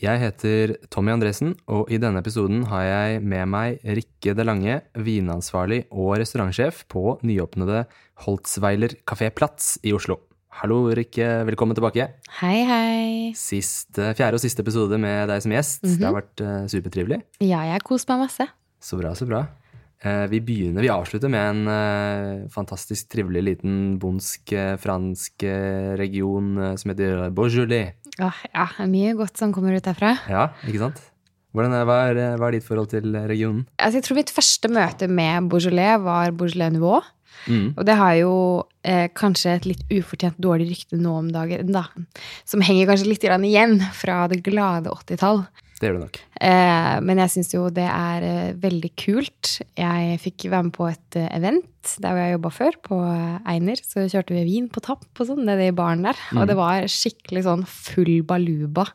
Jeg heter Tommy Andresen, og i denne episoden har jeg med meg Rikke De Lange, vinansvarlig og restaurantsjef på nyåpnede Holtzweiler Kafé Platz i Oslo. Hallo, Rikke. Velkommen tilbake. Hei, hei. Siste, fjerde og siste episode med deg som gjest. Det har vært uh, supertrivelig. Ja, jeg har kost meg masse. Så bra, så bra. Eh, vi begynner, vi avslutter med en eh, fantastisk trivelig liten bondsk eh, fransk region som heter Beaujolais. Ja, ja, mye godt som kommer ut derfra. Ja, ikke sant? Hvordan er, hva, er, hva er ditt forhold til regionen? Altså, jeg tror mitt første møte med Beaujolais var Beaujolais Nouveau. Mm. Og det har jo eh, kanskje et litt ufortjent dårlig rykte nå om dagen, da. Som henger kanskje litt igjen fra det glade 80-tall. Det gjør du nok. Eh, men jeg syns jo det er eh, veldig kult. Jeg fikk være med på et eh, event der hvor jeg jobba før, på eh, Einer. Så kjørte vi vin på tapp og sånn nede i baren der. Og det var skikkelig sånn full baluba.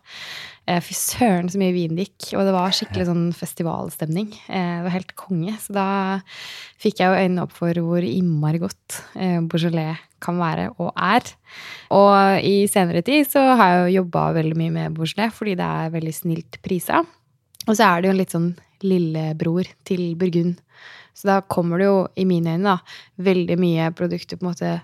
Eh, Fy søren så mye vin det gikk. Og det var skikkelig sånn festivalstemning. Eh, det var helt konge. Så da fikk jeg jo øynene opp for hvor innmari godt Beaujolais kan være og er. Og i senere tid så har jeg jo jobba veldig mye med Beaujolais fordi det er veldig snilt prisa. Og så er det jo en litt sånn lillebror til Burgund. Så da kommer det jo, i mine øyne, da, veldig mye produkter på en måte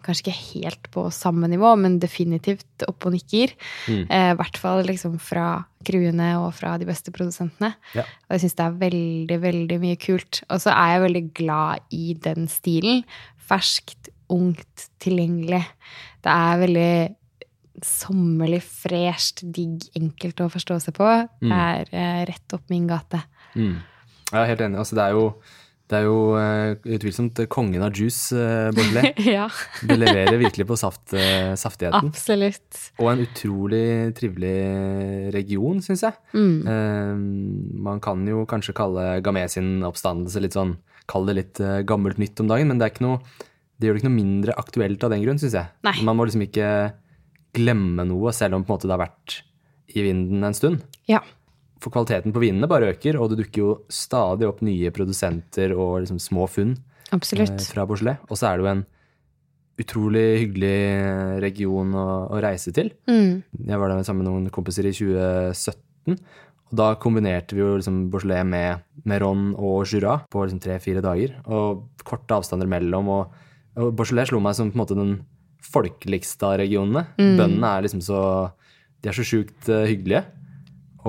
Kanskje ikke helt på samme nivå, men definitivt opp og nikker. Mm. Eh, I hvert fall liksom fra crewene og fra de beste produsentene. Ja. Og jeg syns det er veldig, veldig mye kult. Og så er jeg veldig glad i den stilen. Ferskt, ungt, tilgjengelig. Det er veldig sommerlig, fresht, digg, enkelt å forstå seg på. Det er eh, rett opp min gate. Mm. Jeg er helt enig. Altså, det er jo, det er jo uh, utvilsomt kongen av juice, uh, Beaujolais. ja, Det leverer virkelig på saft, uh, saftigheten. absolutt. Og en utrolig trivelig region, syns jeg. Mm. Uh, man kan jo kanskje kalle Gamé sin oppstandelse litt sånn Kall det litt eh, gammelt nytt om dagen, men det, noe, det gjør det ikke noe mindre aktuelt av den grunn, syns jeg. Nei. Man må liksom ikke glemme noe, selv om det har vært i vinden en stund. Ja. For kvaliteten på vinene bare øker, og det dukker jo stadig opp nye produsenter og liksom små funn eh, Absolutt. fra Beaujolais. Og så er det jo en utrolig hyggelig region å, å reise til. Mm. Jeg var der sammen med noen kompiser i 2017. Og da kombinerte vi jo liksom Beaujolais med, med Ron og Jura på liksom tre-fire dager. Og korte avstander mellom. Og, og Beaujolais slo meg som på en måte den folkeligste av regionene. Bøndene er liksom så De er så sjukt eh, hyggelige.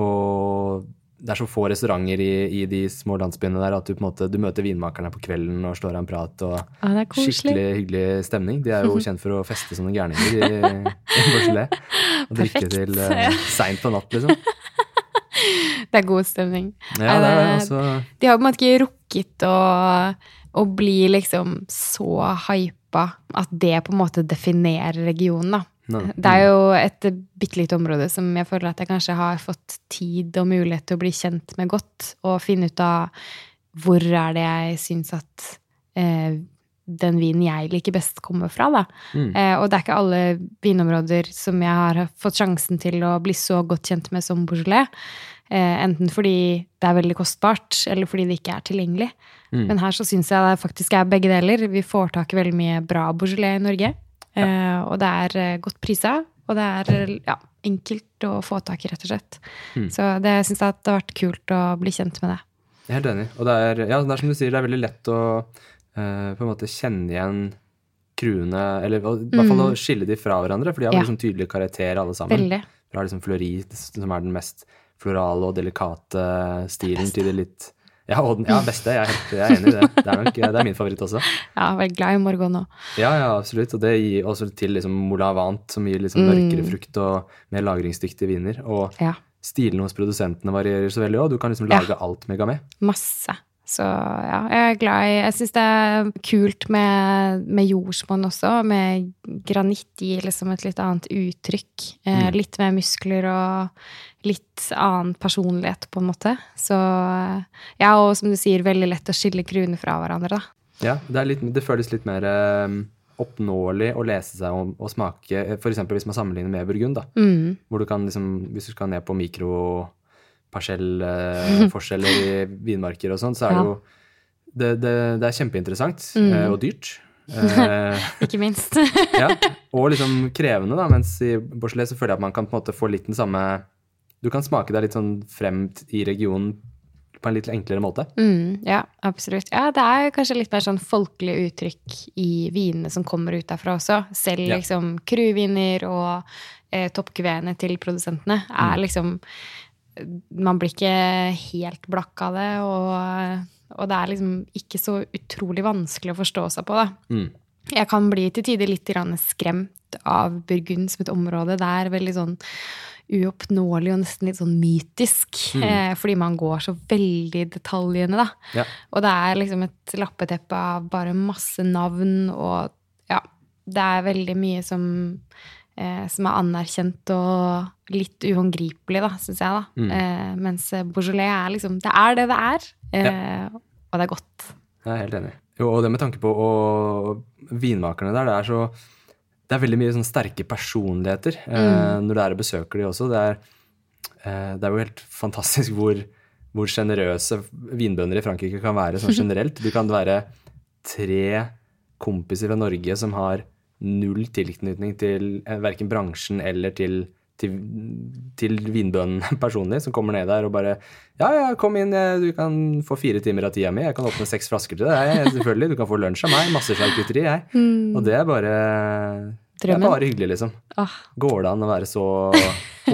Og det er så få restauranter i, i de små landsbyene der at du på en måte, du møter vinmakerne på kvelden og slår av en prat. og koselig. Skikkelig hyggelig stemning. De er jo kjent for å feste som noen gærninger i, Beaujolais. Og drikke til uh, seint på natt, liksom. Det er god stemning. Ja, det er det- altså De har på en måte ikke rukket å, å bli liksom så hypa at det på en måte definerer regionen, da. No, Det er jo et bitte lite område som jeg føler at jeg kanskje har fått tid og mulighet til å bli kjent med godt, og finne ut av hvor er det jeg syns at eh, den vinen jeg liker best, kommer fra. Da. Mm. Eh, og det er ikke alle vinområder som jeg har fått sjansen til å bli så godt kjent med som Beaujolais. Eh, enten fordi det er veldig kostbart, eller fordi det ikke er tilgjengelig. Mm. Men her så syns jeg det faktisk er begge deler. Vi får tak i veldig mye bra Beaujolais i Norge. Eh, og det er eh, godt prisa, og det er eh, ja, enkelt å få tak i, rett og slett. Mm. Så det syns jeg at det har vært kult å bli kjent med det. Jeg er helt enig. Og det er, ja, det er som du sier, det er veldig lett å eh, på en måte kjenne igjen crewene, eller i hvert fall å skille de fra hverandre, for de har Mm. Ja. liksom tydelig karakter alle sammen. Veldig. Fra liksom Flori, som er den mest florale og delikate stilen, til det litt Ja, og den ja, beste. Jeg er, helt, jeg er enig i det. Det er, nok, det er min favoritt også. Ja, veldig glad i Morgon òg. Ja, ja, absolutt. Og det gir også til liksom Molavant, som gir liksom Mm. mørkere frukt og mer lagringsdyktige viner. Og Ja. stilen hos produsentene varierer så veldig òg. Du kan liksom Ja. lage alt med gamé. Masse. Så ja, jeg er glad i Jeg syns det er kult med, med jordsmonn også, med granitt gir liksom et litt annet uttrykk. Eh, Mm. litt mer muskler og litt annen personlighet, på en måte. Så ja, og som du sier, veldig lett å skille kruene fra hverandre, da. Ja, det, litt, det føles litt mer eh, oppnåelig å lese seg om og smake, f.eks. hvis man sammenligner med Burgund, da. Mm. Hvor du kan liksom, hvis du skal ned på mikroparsellforskjeller i vinmarker og sånn, så er det jo det, det, det er kjempeinteressant Mm. eh, og dyrt. Eh, Ikke minst. ja, og liksom krevende, da. Mens i Borselet så føler jeg at man kan på en måte få litt den samme Du kan smake deg litt sånn frem i regionen på en litt enklere måte. Mm, ja, absolutt. Ja, det er kanskje litt mer sånn folkelig uttrykk i vinene som kommer ut derfra også. Selv Ja. liksom kruviner og eh, toppkuveene til produsentene er liksom Man blir ikke helt blakk av det, og, og det er liksom ikke så utrolig vanskelig å forstå seg på, da. Mm. Jeg kan bli til tider litt skremt av Burgund som et område. Det er veldig sånn uoppnåelig og nesten litt sånn mytisk. Eh, fordi man går så veldig i detaljene, da. Ja. Og det er liksom et lappeteppe av bare masse navn, og ja Det er veldig mye som, eh, som er anerkjent og litt uhåndgripelig, da, syns jeg, da. Mm. Eh, mens Beaujolais er liksom Det er det det er. Eh, Og det er godt. Jeg er helt enig. Jo, og det med tanke på og vinmakerne der, det er så Det er veldig mye sånn sterke personligheter eh, når det er og besøker de også. Det er, eh, det er jo helt fantastisk hvor, hvor sjenerøse vinbønder i Frankrike kan være sånn generelt. Du kan være tre kompiser fra Norge som har null tilknytning til eh, verken bransjen eller til til, til vinbøndene personlig, som kommer ned der og bare Ja, ja, kom inn, eh, du kan få fire timer av tida mi. Jeg kan åpne seks flasker til deg, selvfølgelig. Du kan få lunsj av meg. Masse charkuteri, jeg. Og det er bare Det er bare hyggelig, liksom. Ah. Går det an å være så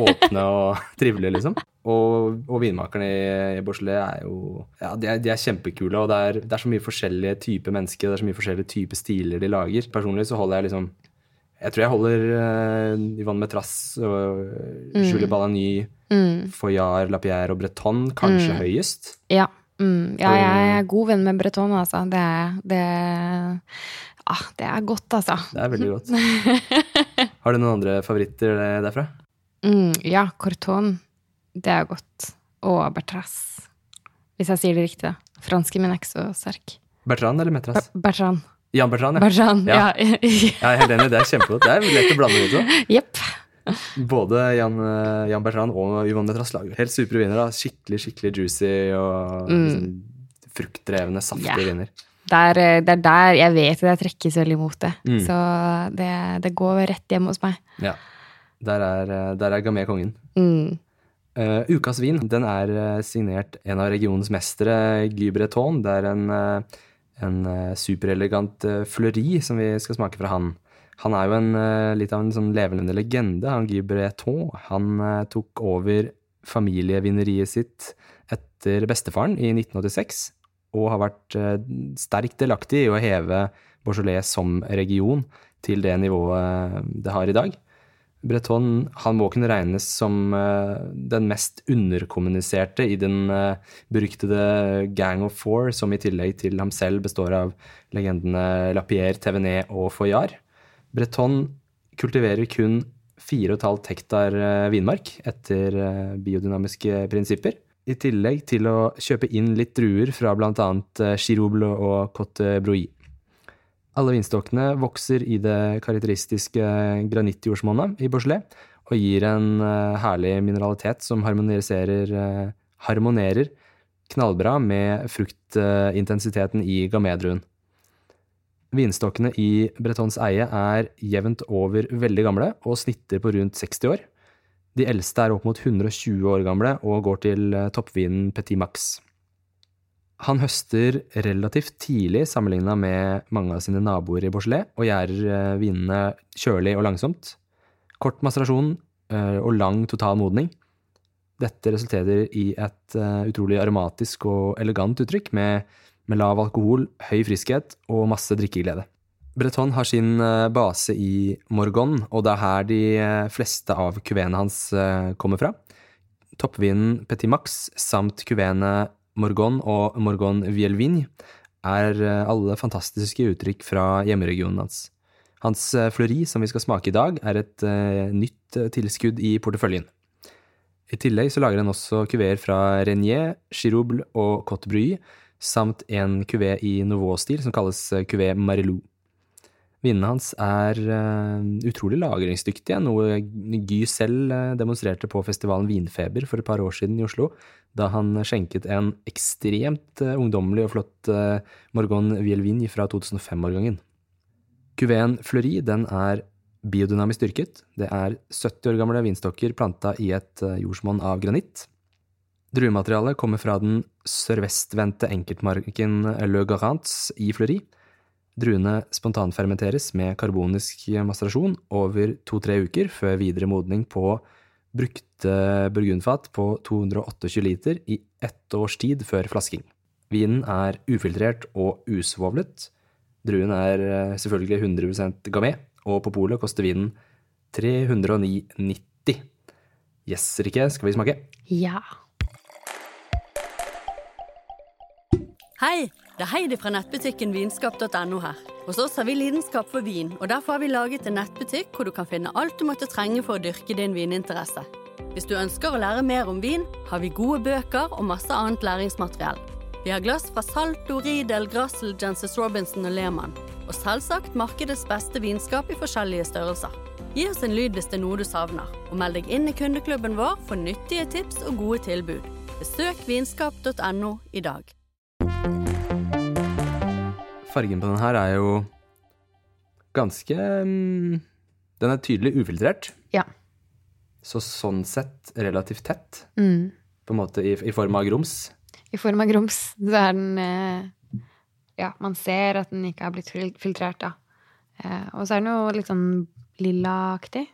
åpne og trivelige, liksom? Og, og vinmakerne i, i Borselet er jo Ja, de er, de er kjempekule, og det er, det er så mye forskjellige typer mennesker, det er så mye forskjellige typer stiler de lager. Personlig så holder jeg liksom Jeg tror jeg holder uh, Yvonne Metras og Julie Balagny, mm, Foyard, Lapierre og Breton kanskje høyest. ja. Mm, ja, jeg er god venn med Breton, altså. Det er, det, ah, det er godt, altså. Det er veldig godt. Har du noen andre favoritter derfra? Mm, ja, Corton. Det er godt. Og Bertras. Hvis jeg sier det riktig, da. Fransken min er ikke så sterk. Bertrand eller Metras? Ber- Bertrand. Jan Bertrand, ja. Bertrand, Ja. ja. Er helt enig, det er kjempegodt. Det er lett å blande de to. Yep. Både Jan, eh, Jan Bertrand og Yvonne Metras lager helt supre viner. da. Skikkelig skikkelig juicy og liksom, fruktdrevne, saftige yeah. viner. Eh, det er der jeg vet at jeg trekkes veldig mot det. Mm. Så det, det går rett hjem hos meg. Ja. Der er, eh, der er Gamay kongen. Mm. Uh, ukas vin den er eh, signert en av regionens mestere, Guy Breton. Det er en, en superelegant fleuri som vi skal smake fra han. Han er jo en, litt av en sånn levende legende, han Guy Breton. Han tok over familievineriet sitt etter bestefaren i 1986, og har vært sterkt delaktig i å heve Beaujolais som region til det nivået det har i dag. Breton han må kunne regnes som eh, den mest underkommuniserte i den eh, beryktede Gang of Four, som i tillegg til ham selv består av legendene Lapierre, Thévenet og Foyard. Breton kultiverer kun 4,5 hektar eh, vinmark etter biodynamiske prinsipper. I tillegg til å kjøpe inn litt druer fra bl.a. Chirouble og Cote Brouilly. Alle vinstokkene vokser i det karakteristiske granittjordsmonnet i Beaujolais og gir en eh, herlig mineralitet som eh, harmonerer knallbra med fruktintensiteten i gamedruen. Vinstokkene i Bretons eie er jevnt over veldig gamle og snitter på rundt 60 år. De eldste er opp mot 120 år gamle og går til eh, toppvinen Petit Max. Han høster relativt tidlig sammenligna med mange av sine naboer i Beaujolais, og gjærer eh, vinene kjølig og langsomt. Kort maserasjon eh, og lang total modning. Dette resulterer i et eh, utrolig aromatisk og elegant uttrykk med, med lav alkohol, høy friskhet og masse drikkeglede. Breton har sin base i Morgon, og det er her de fleste av kuveene hans kommer fra. Toppvinen Petit Max samt kuvene Morgon og Morgon Vielvin er eh, alle fantastiske uttrykk fra hjemmeregionen hans. Hans fleuri Fleury, som vi skal smake i dag, er et uh, nytt eh, tilskudd i porteføljen. I tillegg så lager han også kuveer fra Renier, Girouble og Cote Bruy, samt en kuvé i Nouveau-stil som kalles eh, kuvé Marilou. Vinene hans er eh, utrolig lagringsdyktige, noe Gy selv eh, demonstrerte på festivalen Vinfeber for et par år siden i Oslo, da han skjenket en ekstremt eh, ungdommelig og flott Morgon Vielvin fra 2005-årgangen. Cuvéen Fleury den er biodynamisk styrket. Det er 70 år gamle vinstokker planta i et jordsmonn av granitt. Druematerialet kommer fra den sørvestvendte enkeltmarken Le Garants i Fleury. Druene spontanfermenteres med karbonisk masterasjon over to-tre uker før videre modning på brukte burgundfat på 228 liter i ett års tid før flasking. Vinen er ufiltrert og usvovlet. Druen er eh, selvfølgelig 100% gamay, og på polet koster vinen 309,90. Yes, Rikke, skal vi smake? Ja. Hei, det er Heidi fra nettbutikken vinskap.no her. Hos oss har vi lidenskap for vin, og derfor har vi laget en nettbutikk hvor du kan finne alt du måtte trenge for å dyrke din vininteresse. Hvis du ønsker å lære mer om vin, har vi gode bøker og masse annet læringsmateriell. Vi har glass fra Salto, Riedel, Grassel, Jenses Robinson og Lehmann. Og selvsagt markedets beste vinskap i forskjellige størrelser. Gi oss en lyd hvis det er noe du savner, og meld deg inn i kundeklubben vår for nyttige tips og gode tilbud. Besøk vinskap.no i dag. Fargen på den her er jo ganske mm, Den er tydelig ufiltrert. Ja. Så sånn sett relativt tett, Mm. på en måte i, i form av grums. I form av grums. Så er den eh, Ja, man ser at den ikke har blitt filtrert, da. Eh, og så er den jo litt sånn lillaaktig.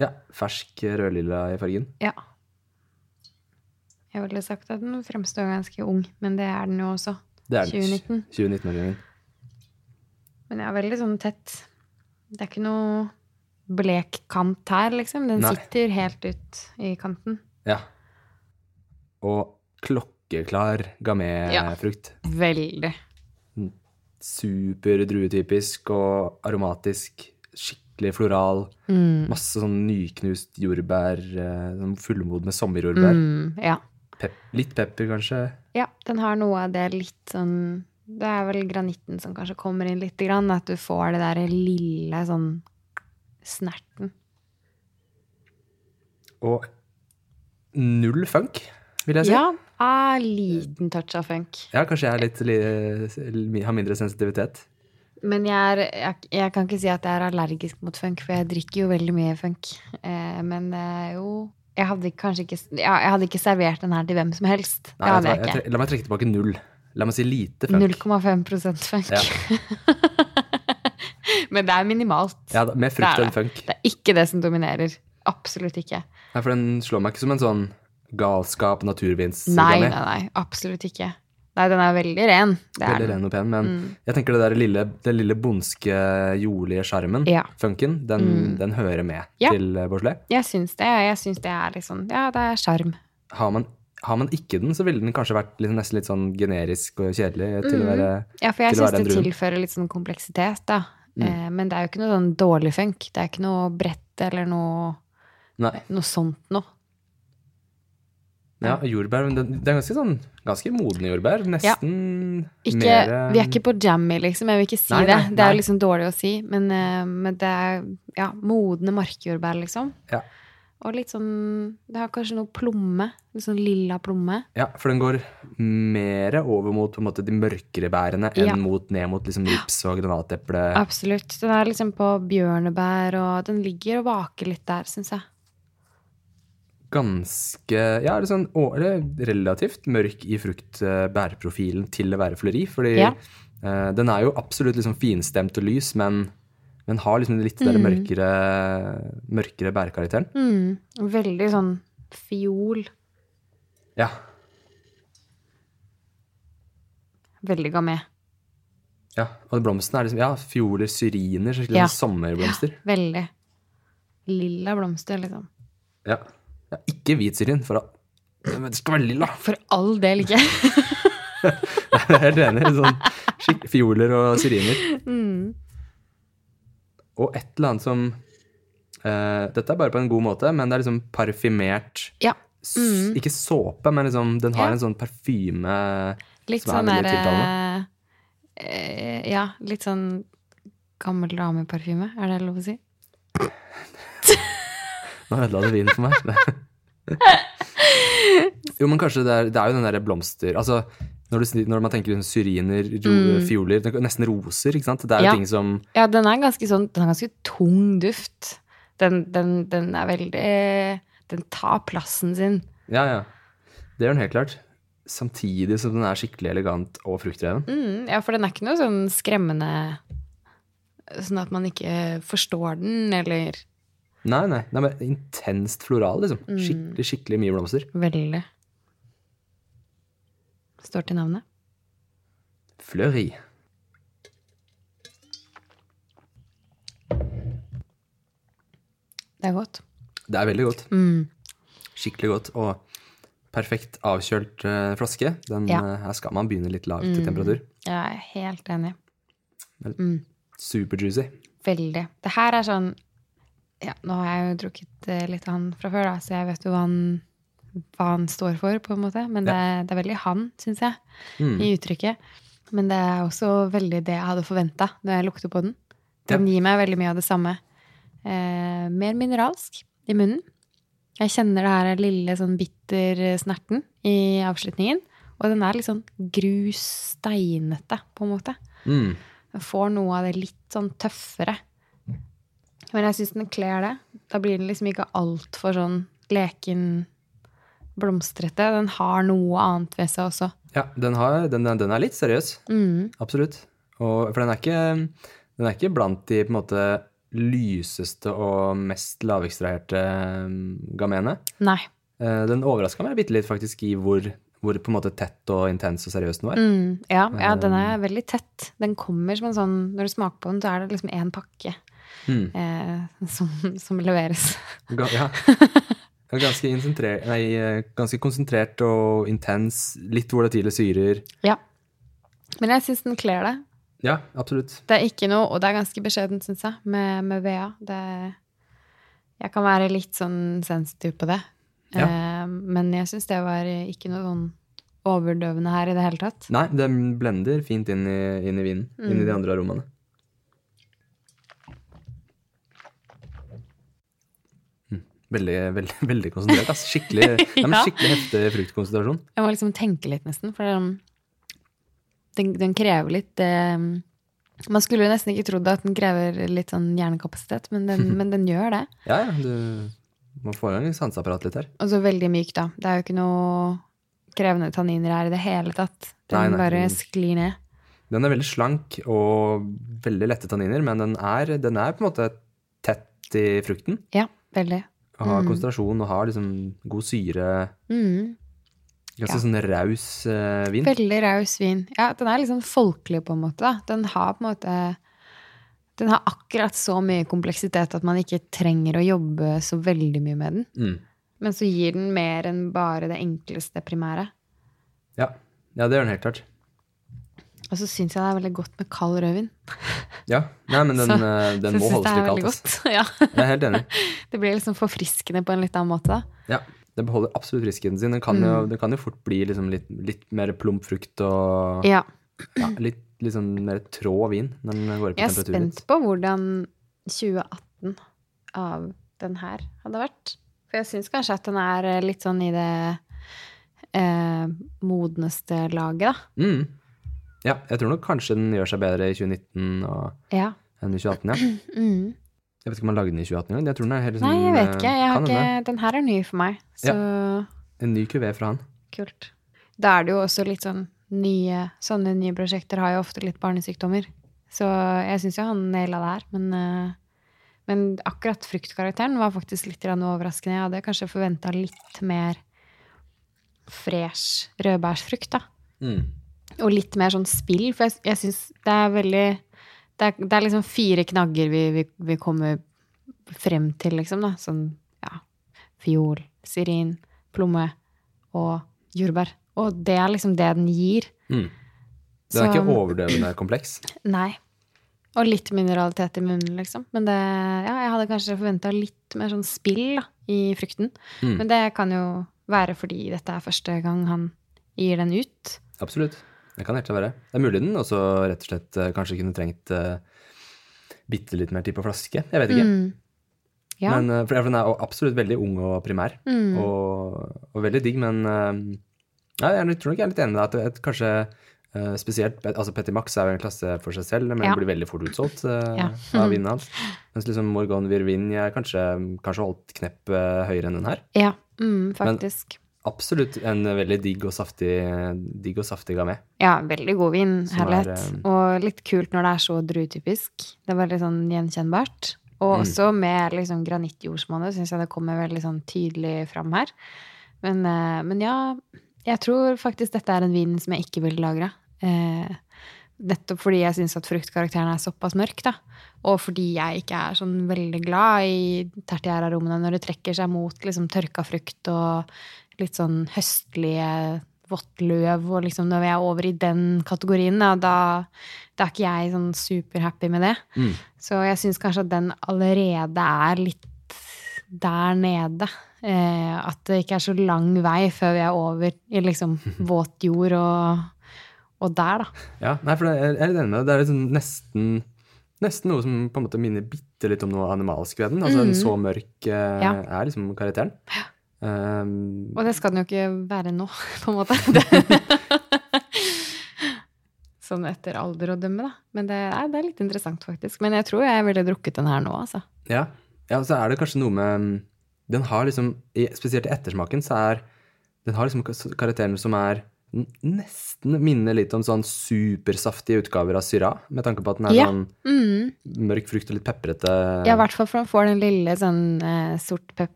Ja, fersk rødlilla i fargen. Ja. Jeg ville sagt at den fremstår ganske ung, men det er den jo også. Det er den. 2019. 2019-årgangen. Men jeg er veldig sånn tett. Det er ikke noe blek kant her, liksom. Den Nei. sitter helt ut i kanten. Ja. Og klokkeklar gamé-frukt. Veldig. Super druetypisk og aromatisk. Skikkelig floral. Mm. Masse sånn nyknust jordbær. eh, Sånn fullmodne sommerjordbær. Mm, ja. Pep litt pepper, kanskje. ja, den har noe av det litt sånn Det er vel granitten som kanskje kommer inn litt, grann, at du får det der lille sånn snerten. Og null funk, vil jeg si. Ja, ah, liten touch av funk. Ja, kanskje jeg litt, li, har mindre sensitivitet. Men jeg, er, jeg, jeg kan ikke si at jeg er allergisk mot funk, for jeg drikker jo veldig mye funk. Eh, men eh, jo jeg hadde ikke ja, Jeg hadde ikke servert den her til hvem som helst. Nei, jeg, la meg trekke tilbake null. La meg si lite funk. 0,5 funk. Ja. men det er minimalt. Ja, mer frukt enn funk. Det er ikke det som dominerer. Absolutt ikke. Nei, for den slår meg ikke som en sånn galskap naturvins Nei, nei, nei. Absolutt ikke. Nei, den er veldig ren. Det Veldig den. ren og pen, men Mm. jeg tenker det der lille, den lille bondske, jordlige sjarmen, Ja. funken, den, Mm. den hører med Ja. til eh, Jeg syns det. Jeg syns det er litt sånn Ja, det er sjarm. Har man, har man ikke den, så ville den kanskje vært litt, nesten litt sånn generisk og kjedelig til å være Ja, for jeg til syns det den druen. tilfører litt sånn kompleksitet, da. Mm. Eh, men det er jo ikke noe sånn dårlig funk. Det er ikke noe brett eller noe, Nei. noe sånt noe. Ja, jordbær, men det, det er ganske sånn ganske modne jordbær. Nesten Ikke, mer Vi er ikke på jammy, liksom. Jeg vil ikke si Nei, det. nei, Det er nei. jo liksom dårlig å si. Men, eh, men det er ja, modne markjordbær, liksom. Ja. Og litt sånn Det har kanskje noe plomme. Litt sånn lilla plomme. Ja, for den går mer over mot på en måte, de mørkere bærene enn Ja. mot, ned mot liksom, rips og granateple. Absolutt. Den er liksom på bjørnebær, og den ligger og vaker litt der, syns jeg. Ganske Ja, eller relativt mørk i frukt-bærprofilen til å være fleri, Fordi Ja. uh, den er jo absolutt liksom finstemt og lys, men, men har liksom litt den Mm. mørkere, mørkere bærekarakteren. Mm. Veldig sånn fiol. Ja. Veldig gamé. ja. Og blomstene er liksom ja, fioler, syriner, så Ja. sånn sommerblomster. Veldig. Lilla blomster, liksom. Ja. ja. Ikke hvit syrin, for det skal være lilla. For all del ikke. Jeg er helt enig. Sånn fioler og syriner. Mm. Og et eller annet som uh, Dette er bare på en god måte, men det er liksom parfymert Ja. s- Ikke såpe, men liksom, den har Ja. en sånn parfyme Litt som er sånn veldig tiltalende. Uh, Ja, litt sånn gammel dameparfyme, er det lov å si? Nå ødela du vinen for meg. jo, men kanskje det er, det er jo den derre blomster Altså, når, du, når man tenker syriner, ro, fioler, er nesten roser, ikke sant? Det er jo Mm. Ja. ting som Ja, den er ganske sånn Den har ganske tung duft. Den, den, den er veldig Den tar plassen sin. Ja, ja. Det gjør den helt klart. Samtidig som den er skikkelig elegant og fruktdreven. Mm, ja, for den er ikke noe sånn skremmende Sånn at man ikke forstår den, eller Nei, nei. nei men intenst floral, liksom. Mm. Skikkelig, skikkelig mye blomster. Veldig. Står til navnet. Fleury. Det er godt. Det er veldig godt. Mm. Skikkelig godt. Og perfekt avkjølt uh, flaske. Den, Ja. uh, her skal man begynne litt lavt i temperatur. Jeg er helt enig. Superjuicy. Veldig. Det her er sånn Ja, nå har jeg jo drukket eh, litt av han fra før, da, så jeg vet jo hva han, hva han står for, på en måte. Men det, det er veldig han, syns jeg, Mm. i uttrykket. Men det er også veldig det jeg hadde forventa når jeg lukter på den. Den gir meg veldig mye av det samme. Eh, mer mineralsk i munnen. Jeg kjenner det her lille sånn bitter snerten i avslutningen. Og den er litt sånn grussteinete, på en måte. Mm. Den får noe av det litt sånn tøffere. Men jeg syns den kler det. Da blir den liksom ikke altfor sånn leken, blomstrete. Den har noe annet ved seg også. Ja, den, har, den, den er litt seriøs. Mm. Absolutt. Og, for den er, ikke, den er ikke blant de på en måte lyseste og mest lavekstraherte gamene. Nei. Eh, Den overraska meg bitte litt faktisk i hvor, hvor på en måte tett og intens og seriøs den var. Mm. Ja, ja, den er veldig tett. Den kommer som en sånn Når du smaker på den, så er det liksom én pakke Mm. eh, som, som leveres. Ja. Ganske, nei, ganske konsentrert og intens. Litt volatile syrer. Ja. Men jeg syns den kler det. Ja, absolutt. Det er ikke noe, og det er ganske beskjedent, syns jeg, med, med VA. Det, jeg kan være litt sånn sensitiv på det. Ja. Eh, men jeg syns det var ikke noe sånn overdøvende her i det hele tatt. Nei, den blender fint inn i, inn i vinen. Inn i de andre aromaene. Mm. Veldig, veldig, veldig konsentrert. Altså. Skikkelig, Ja. skikkelig heftig fruktkonsentrasjon. Jeg må liksom tenke litt, nesten, for den, den, den krever litt eh, Man skulle jo nesten ikke trodd at den krever litt sånn hjernekapasitet, men den, men den gjør det. Ja, ja, du må få i gang sanseapparatet litt her. Og så veldig myk, da. Det er jo ikke noe krevende tanniner her i det hele tatt. Den Nei, nei. bare sklir ned. Den er veldig slank og veldig lette tanniner, men den er, den er på en måte tett i frukten. Ja, veldig. Har konsentrasjon og har liksom god syre. Mm. Ganske Ja. sånn raus uh, vin. Veldig raus vin. Ja, den er sånn folkelig, på en måte. Da. Den har på en måte Den har akkurat så mye kompleksitet at man ikke trenger å jobbe så veldig mye med den. Mm. Men så gir den mer enn bare det enkleste primære. Ja. ja, det gjør den helt klart. Og så syns jeg det er veldig godt med kald rødvin. Ja, Nei, men den, Så- eh, den Så må holdes litt kaldt. godt. Ja. Jeg er helt enig. Det blir liksom forfriskende på en litt annen måte. da. Ja, Det beholder absolutt friskheten sin. Den kan, jo, den kan jo fort bli liksom litt, litt mer plump frukt og Ja. ja, litt, litt sånn mer trå vin når den går opp i Jeg er spent på hvordan 2018 av den her hadde vært. For jeg syns kanskje at den er eh, litt sånn i det eh, modneste laget, da. Mm. Ja, jeg tror nok kanskje den gjør seg bedre i 2019 og, Ja. enn i 2018, ja. Mm. Jeg vet ikke om man lagde den i 2018 engang. Jeg tror den er helt sånn Nei, jeg vet eh, ikke. Jeg har ikke den her er ny for meg. Så En ny kuvé fra han. kult. Da er det jo også litt sånn nye Sånne nye prosjekter har jo ofte litt barnesykdommer. Så jeg syns jo han naila det her. Men, eh, men akkurat fruktkarakteren var faktisk litt overraskende. Jeg hadde kanskje forventa litt mer fresh rødbærsfrukt, da. Mm. Og litt mer sånn spill, for jeg, jeg syns det er veldig det er, det er liksom fire knagger vi, vi, vi kommer frem til, liksom, da. Sånn, ja Fiol, syrin, plomme og jordbær. Og det er liksom det den gir. Mm. Den er Så- ikke overdøvende kompleks. Nei. Og litt mineralitet i munnen, liksom. Men det, ja, jeg hadde kanskje forventa litt mer sånn spill da, i frukten. Mm. Men det kan jo være fordi dette er første gang han gir den ut. Absolutt. Det kan helt være. Det er mulig den også rett og slett eh, kanskje kunne trengt uh, bitte litt mer tid på flaske. Jeg vet ikke. Mm. Ja. Men, eh, for den er absolutt veldig ung og primær, Mm. og, og veldig digg, men uh, ja, jeg tror nok jeg er litt enig med deg at et, kanskje uh, spesielt altså Petit Max er jo en klasse for seg selv, men Ja. blir veldig fort utsolgt Ja. av vinen hans. Mens liksom Morgan Virvin jeg kanskje, kanskje holdt knepp høyere enn den her. ja. Mm, faktisk. Absolutt en veldig digg og saftig, digg og saftig gamé. Ja, veldig god vin. Er, Herlighet. eh, Og litt kult når det er så druetypisk. Det er veldig sånn gjenkjennbart. Og Mm. også med liksom granittjordsmonnet syns jeg det kommer veldig sånn tydelig fram her. Men, eh, men ja, jeg tror faktisk dette er en vin som jeg ikke ville lagra. Eh, nettopp fordi jeg syns at fruktkarakteren er såpass mørk, da. Og fordi jeg ikke er sånn veldig glad i tertiærarommene når det trekker seg mot liksom tørka frukt og litt sånn høstlige vått løv, og liksom når vi er over i den kategorien, da, da, da er ikke jeg sånn superhappy med det. Mm. Så jeg syns kanskje at den allerede er litt der nede. Eh, at det ikke er så lang vei før vi er over i liksom våt jord og, og der, da. Ja, nei, for jeg er litt enig med deg. Det er liksom nesten, nesten noe som på en måte minner bitte litt om noe animalsk ved den. Altså en så mørk eh, Mm. Ja. er liksom karakteren. Um, Og det skal den jo ikke være nå, på en måte. sånn etter alder å dømme, da. Men det er, det er litt interessant, faktisk. Men jeg tror jeg ville drukket den her nå, altså. ja. ja, og så er det kanskje noe med Den har liksom, spesielt i ettersmaken, så er Den har liksom karakteren som er nesten minner litt om sånn supersaftige utgaver av Syra, med tanke på at den er Ja. sånn Mm. mørk frukt og litt peprete. Ja, i hvert fall for man får den lille sånn eh,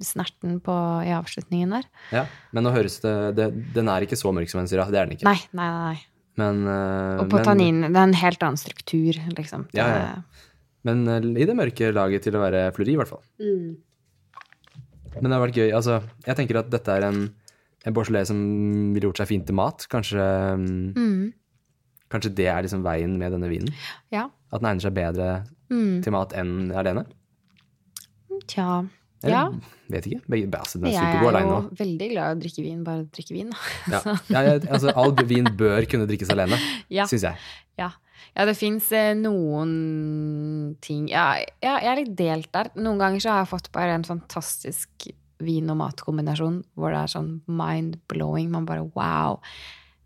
sortpeppersnerten på, i avslutningen der. Ja, men nå høres det, det Den er ikke så mørk som en Syra, det er den ikke. Nei, nei, nei. Men, uh, Og på men- tanninen, det er en helt annen struktur, liksom. Det, Ja, ja. Men uh, i det mørke laget til å være flori, i hvert fall. Mm. Men det har vært gøy. Altså, jeg tenker at dette er en, en Beaujolais som ville gjort seg fint til mat. Kanskje, mm, Mm. kanskje det er liksom veien med denne vinen? Ja. At den egner seg bedre Mm. til mat enn alene? Tja. Eller, Ja. Vet ikke. Den er Jeg er jo veldig glad i å drikke vin, bare drikke vin. Ja. Ja, altså, all vin bør kunne drikkes alene, Ja. syns jeg. Ja, ja det fins noen ting ja, ja, jeg er litt delt der. Noen ganger så har jeg fått bare en fantastisk vin- og matkombinasjon hvor det er sånn mind-blowing. Man bare wow.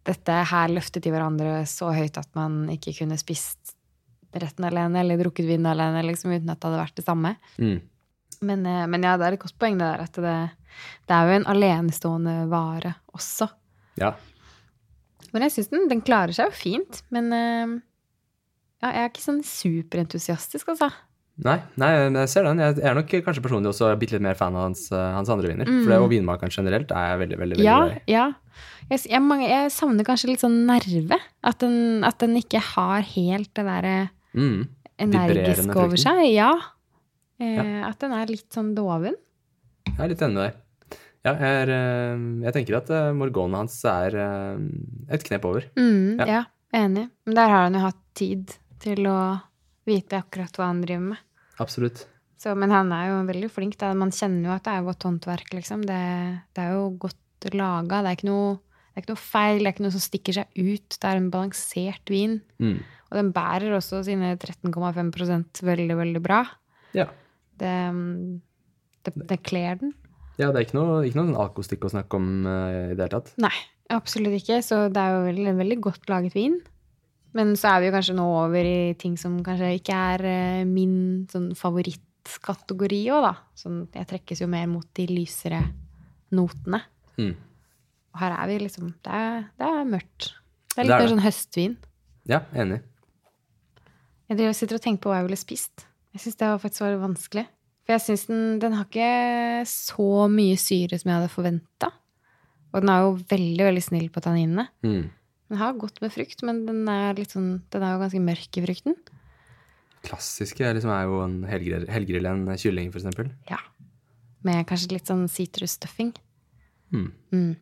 Dette her løftet de hverandre så høyt at man ikke kunne spist retten alene eller drukket vin alene liksom, uten at det hadde vært det samme. Mm. Men, eh, men ja, det er et godt poeng det der at det, det er jo en alenestående vare også. Ja. Men jeg syns den, den klarer seg jo fint. Men eh, ja, jeg er ikke sånn superentusiastisk, altså. Nei, nei, jeg ser den. Jeg er nok kanskje personlig også bitte litt mer fan av hans, eh, hans andre viner. For det, og vinmakeren generelt er jeg veldig, veldig, Mm. Ja, i. ja. Jeg, jeg, jeg savner kanskje litt sånn nerve. At den, at den ikke har helt det derre Mm. Energiske over seg. Ja. Eh, At den er litt sånn doven. Jeg er litt enig deg. Ja, jeg, er, eh, jeg tenker at Morgana morgonen hans er eh, et knep over. Mm, Ja. ja. enig. Men der har han jo hatt tid til å vite akkurat hva han driver med. Absolutt. Så, men han er jo veldig flink. Da. Man kjenner jo at det er godt håndverk, liksom. Det, det er jo godt laga. Det det er ikke noe feil, det er ikke noe som stikker seg ut. Det er en balansert vin. Mm. Og den bærer også sine 13,5% veldig, veldig bra. Ja. Det, det, det kler den. ja, det er ikke noe, ikke noe sånn å snakke om uh, i det hele tatt. Nei, absolutt ikke. Så det er jo veldig, en veldig godt laget vin. Men så er vi jo kanskje nå over i ting som kanskje ikke er uh, min sånn favorittkategori òg, da. Sånn, jeg trekkes jo mer mot de lysere notene. Mm. Og her er vi liksom Det er, det er mørkt. Det er litt er mer sånn høstvin. Ja, enig. Jeg sitter og tenker på hva jeg ville spist. Jeg syns det var faktisk var vanskelig. For jeg syns den, den har ikke så mye syre som jeg hadde forventa. Og den er jo veldig, veldig snill på tanninene. Mm. Den har godt med frukt, men den er, sånn, den er jo ganske mørk i frukten. Klassiske liksom, er jo en helgrill, helgrill en kylling, for eksempel. Ja. Med kanskje litt sånn citrus stuffing. Mm. Mm.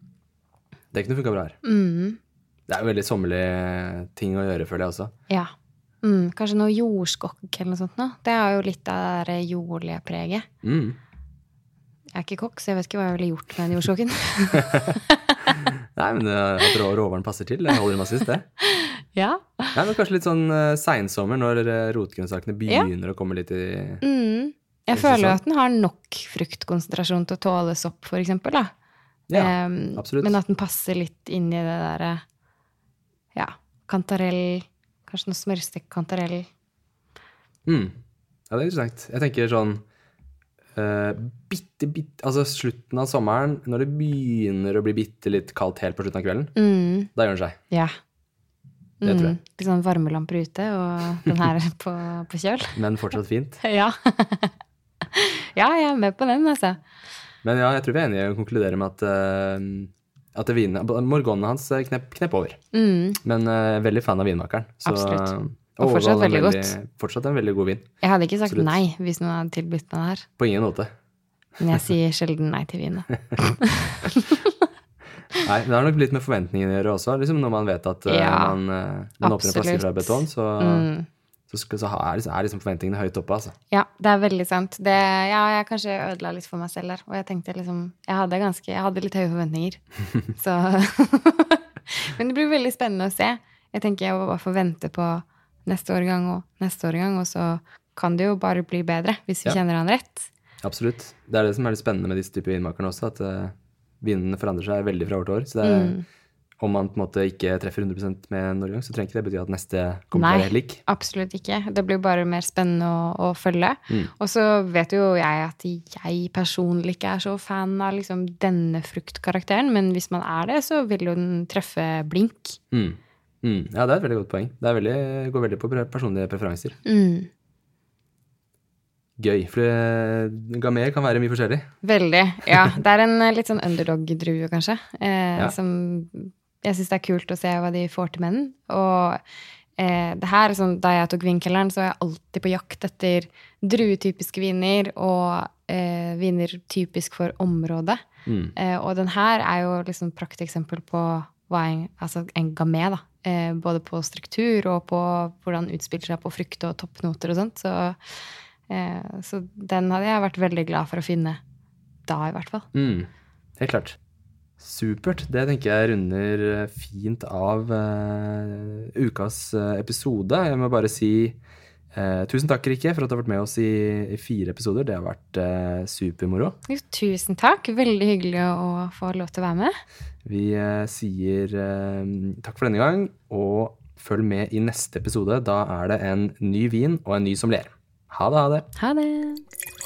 Det kunne funka bra her. Mm. Det er jo veldig sommerlig ting å gjøre, føler jeg også. Ja. Mm. Kanskje noe jordskokk eller noe sånt Nå. Det har jo litt av det jordlige preget. Mm. Jeg er ikke kokk, så jeg vet ikke hva jeg ville gjort med den jordskokken. Nei, men at rå råvaren passer til, det holder i sist, det. ja. Nei, men Kanskje litt sånn uh, seinsommer, når uh, rotgrønnsakene begynner å komme litt i Mm. Jeg føler jo at den har nok fruktkonsentrasjon til å tåle sopp, for eksempel. Da. Ja, um, absolutt. Men at den passer litt inn i det derre Ja, kantarell Kanskje noe smørstekt kantarell. Mm. Ja, det er interessant. Jeg tenker sånn uh, bitte, bitte Altså slutten av sommeren, når det begynner å bli bitte litt kaldt helt på slutten av kvelden, Mm. da gjør den seg. Ja. Det tror jeg. Mm. Litt sånn varmelamper ute, og den her på, på kjøl. Men fortsatt fint. Ja. ja, jeg er med på den, altså. Men ja, jeg tror vi er enige å konkludere med at, uh, at det vine, Morgonene hans eh, knep, knep over. Mm. Men uh, veldig fan av vinmakeren. Så, Absolutt. Og og fortsatt veldig godt. veldig Fortsatt en veldig god vin. Jeg hadde ikke sagt Absolutt. nei hvis noen hadde tilbudt meg det her. På ingen måte. Men jeg sier sjelden nei til vin. da. Nei, Det har nok litt med forventningene å gjøre også. Liksom når man vet at uh, Ja, man, uh, man åpner en flaske fra absolutt. så, Mm. Så, skal, så er, liksom, er liksom forventningene høyt oppe. Altså. Ja, det er veldig sant. Det, ja, jeg kanskje ødela litt for meg selv der. Og jeg tenkte liksom Jeg hadde, ganske, jeg hadde litt høye forventninger. Så Men det blir veldig spennende å se. Jeg tenker jeg må bare få vente på neste årgang og neste årgang, og så kan det jo bare bli bedre hvis vi Ja. kjenner han rett. Absolutt. Det er det som er litt spennende med disse typer vinmakerne også, at uh, vinene forandrer seg veldig fra år til år. Så det er, Mm. Om man på en måte ikke treffer 100% med Norge så trenger ikke det bety at neste kommer til å Nei. være lik. Absolutt ikke. Det blir bare mer spennende å, å følge. Mm. Og så vet jo jeg at jeg personlig ikke er så fan av liksom denne fruktkarakteren, men hvis man er det, så vil jo den treffe blink. Mm. Mm. Ja, det er et veldig godt poeng. Det er veldig, går veldig på personlige preferanser. Mm. Gøy. For gamer kan være mye forskjellig. Veldig. Ja. Det er en litt sånn underdog-drue, kanskje. Eh, Ja. Som jeg syns det er kult å se hva de får til med den. Og eh, det her, sånn, da jeg tok vinkelleren, så var jeg alltid på jakt etter druetypiske viner og eh, viner typisk for området. Mm. Eh, og den her er jo liksom prakteksempel på hva en, altså en gamé, da. Eh, både på struktur og på hvordan utspiller seg på frukt og toppnoter og sånt. Så, eh, så den hadde jeg vært veldig glad for å finne da, i hvert fall. Mm. Helt klart. Supert. Det tenker jeg runder eh, fint av uh, ukas eh, episode. Jeg må bare si eh, tusen takk, Rikke, for at du har vært med oss i, i fire episoder. Det har vært eh, supermoro. Jo, tusen takk. Veldig hyggelig å få lov til å være med. Vi sier takk for denne gang, og følg med i neste episode. Da er det en ny vin og en ny sommelier. Ha det, ha det. Ha det.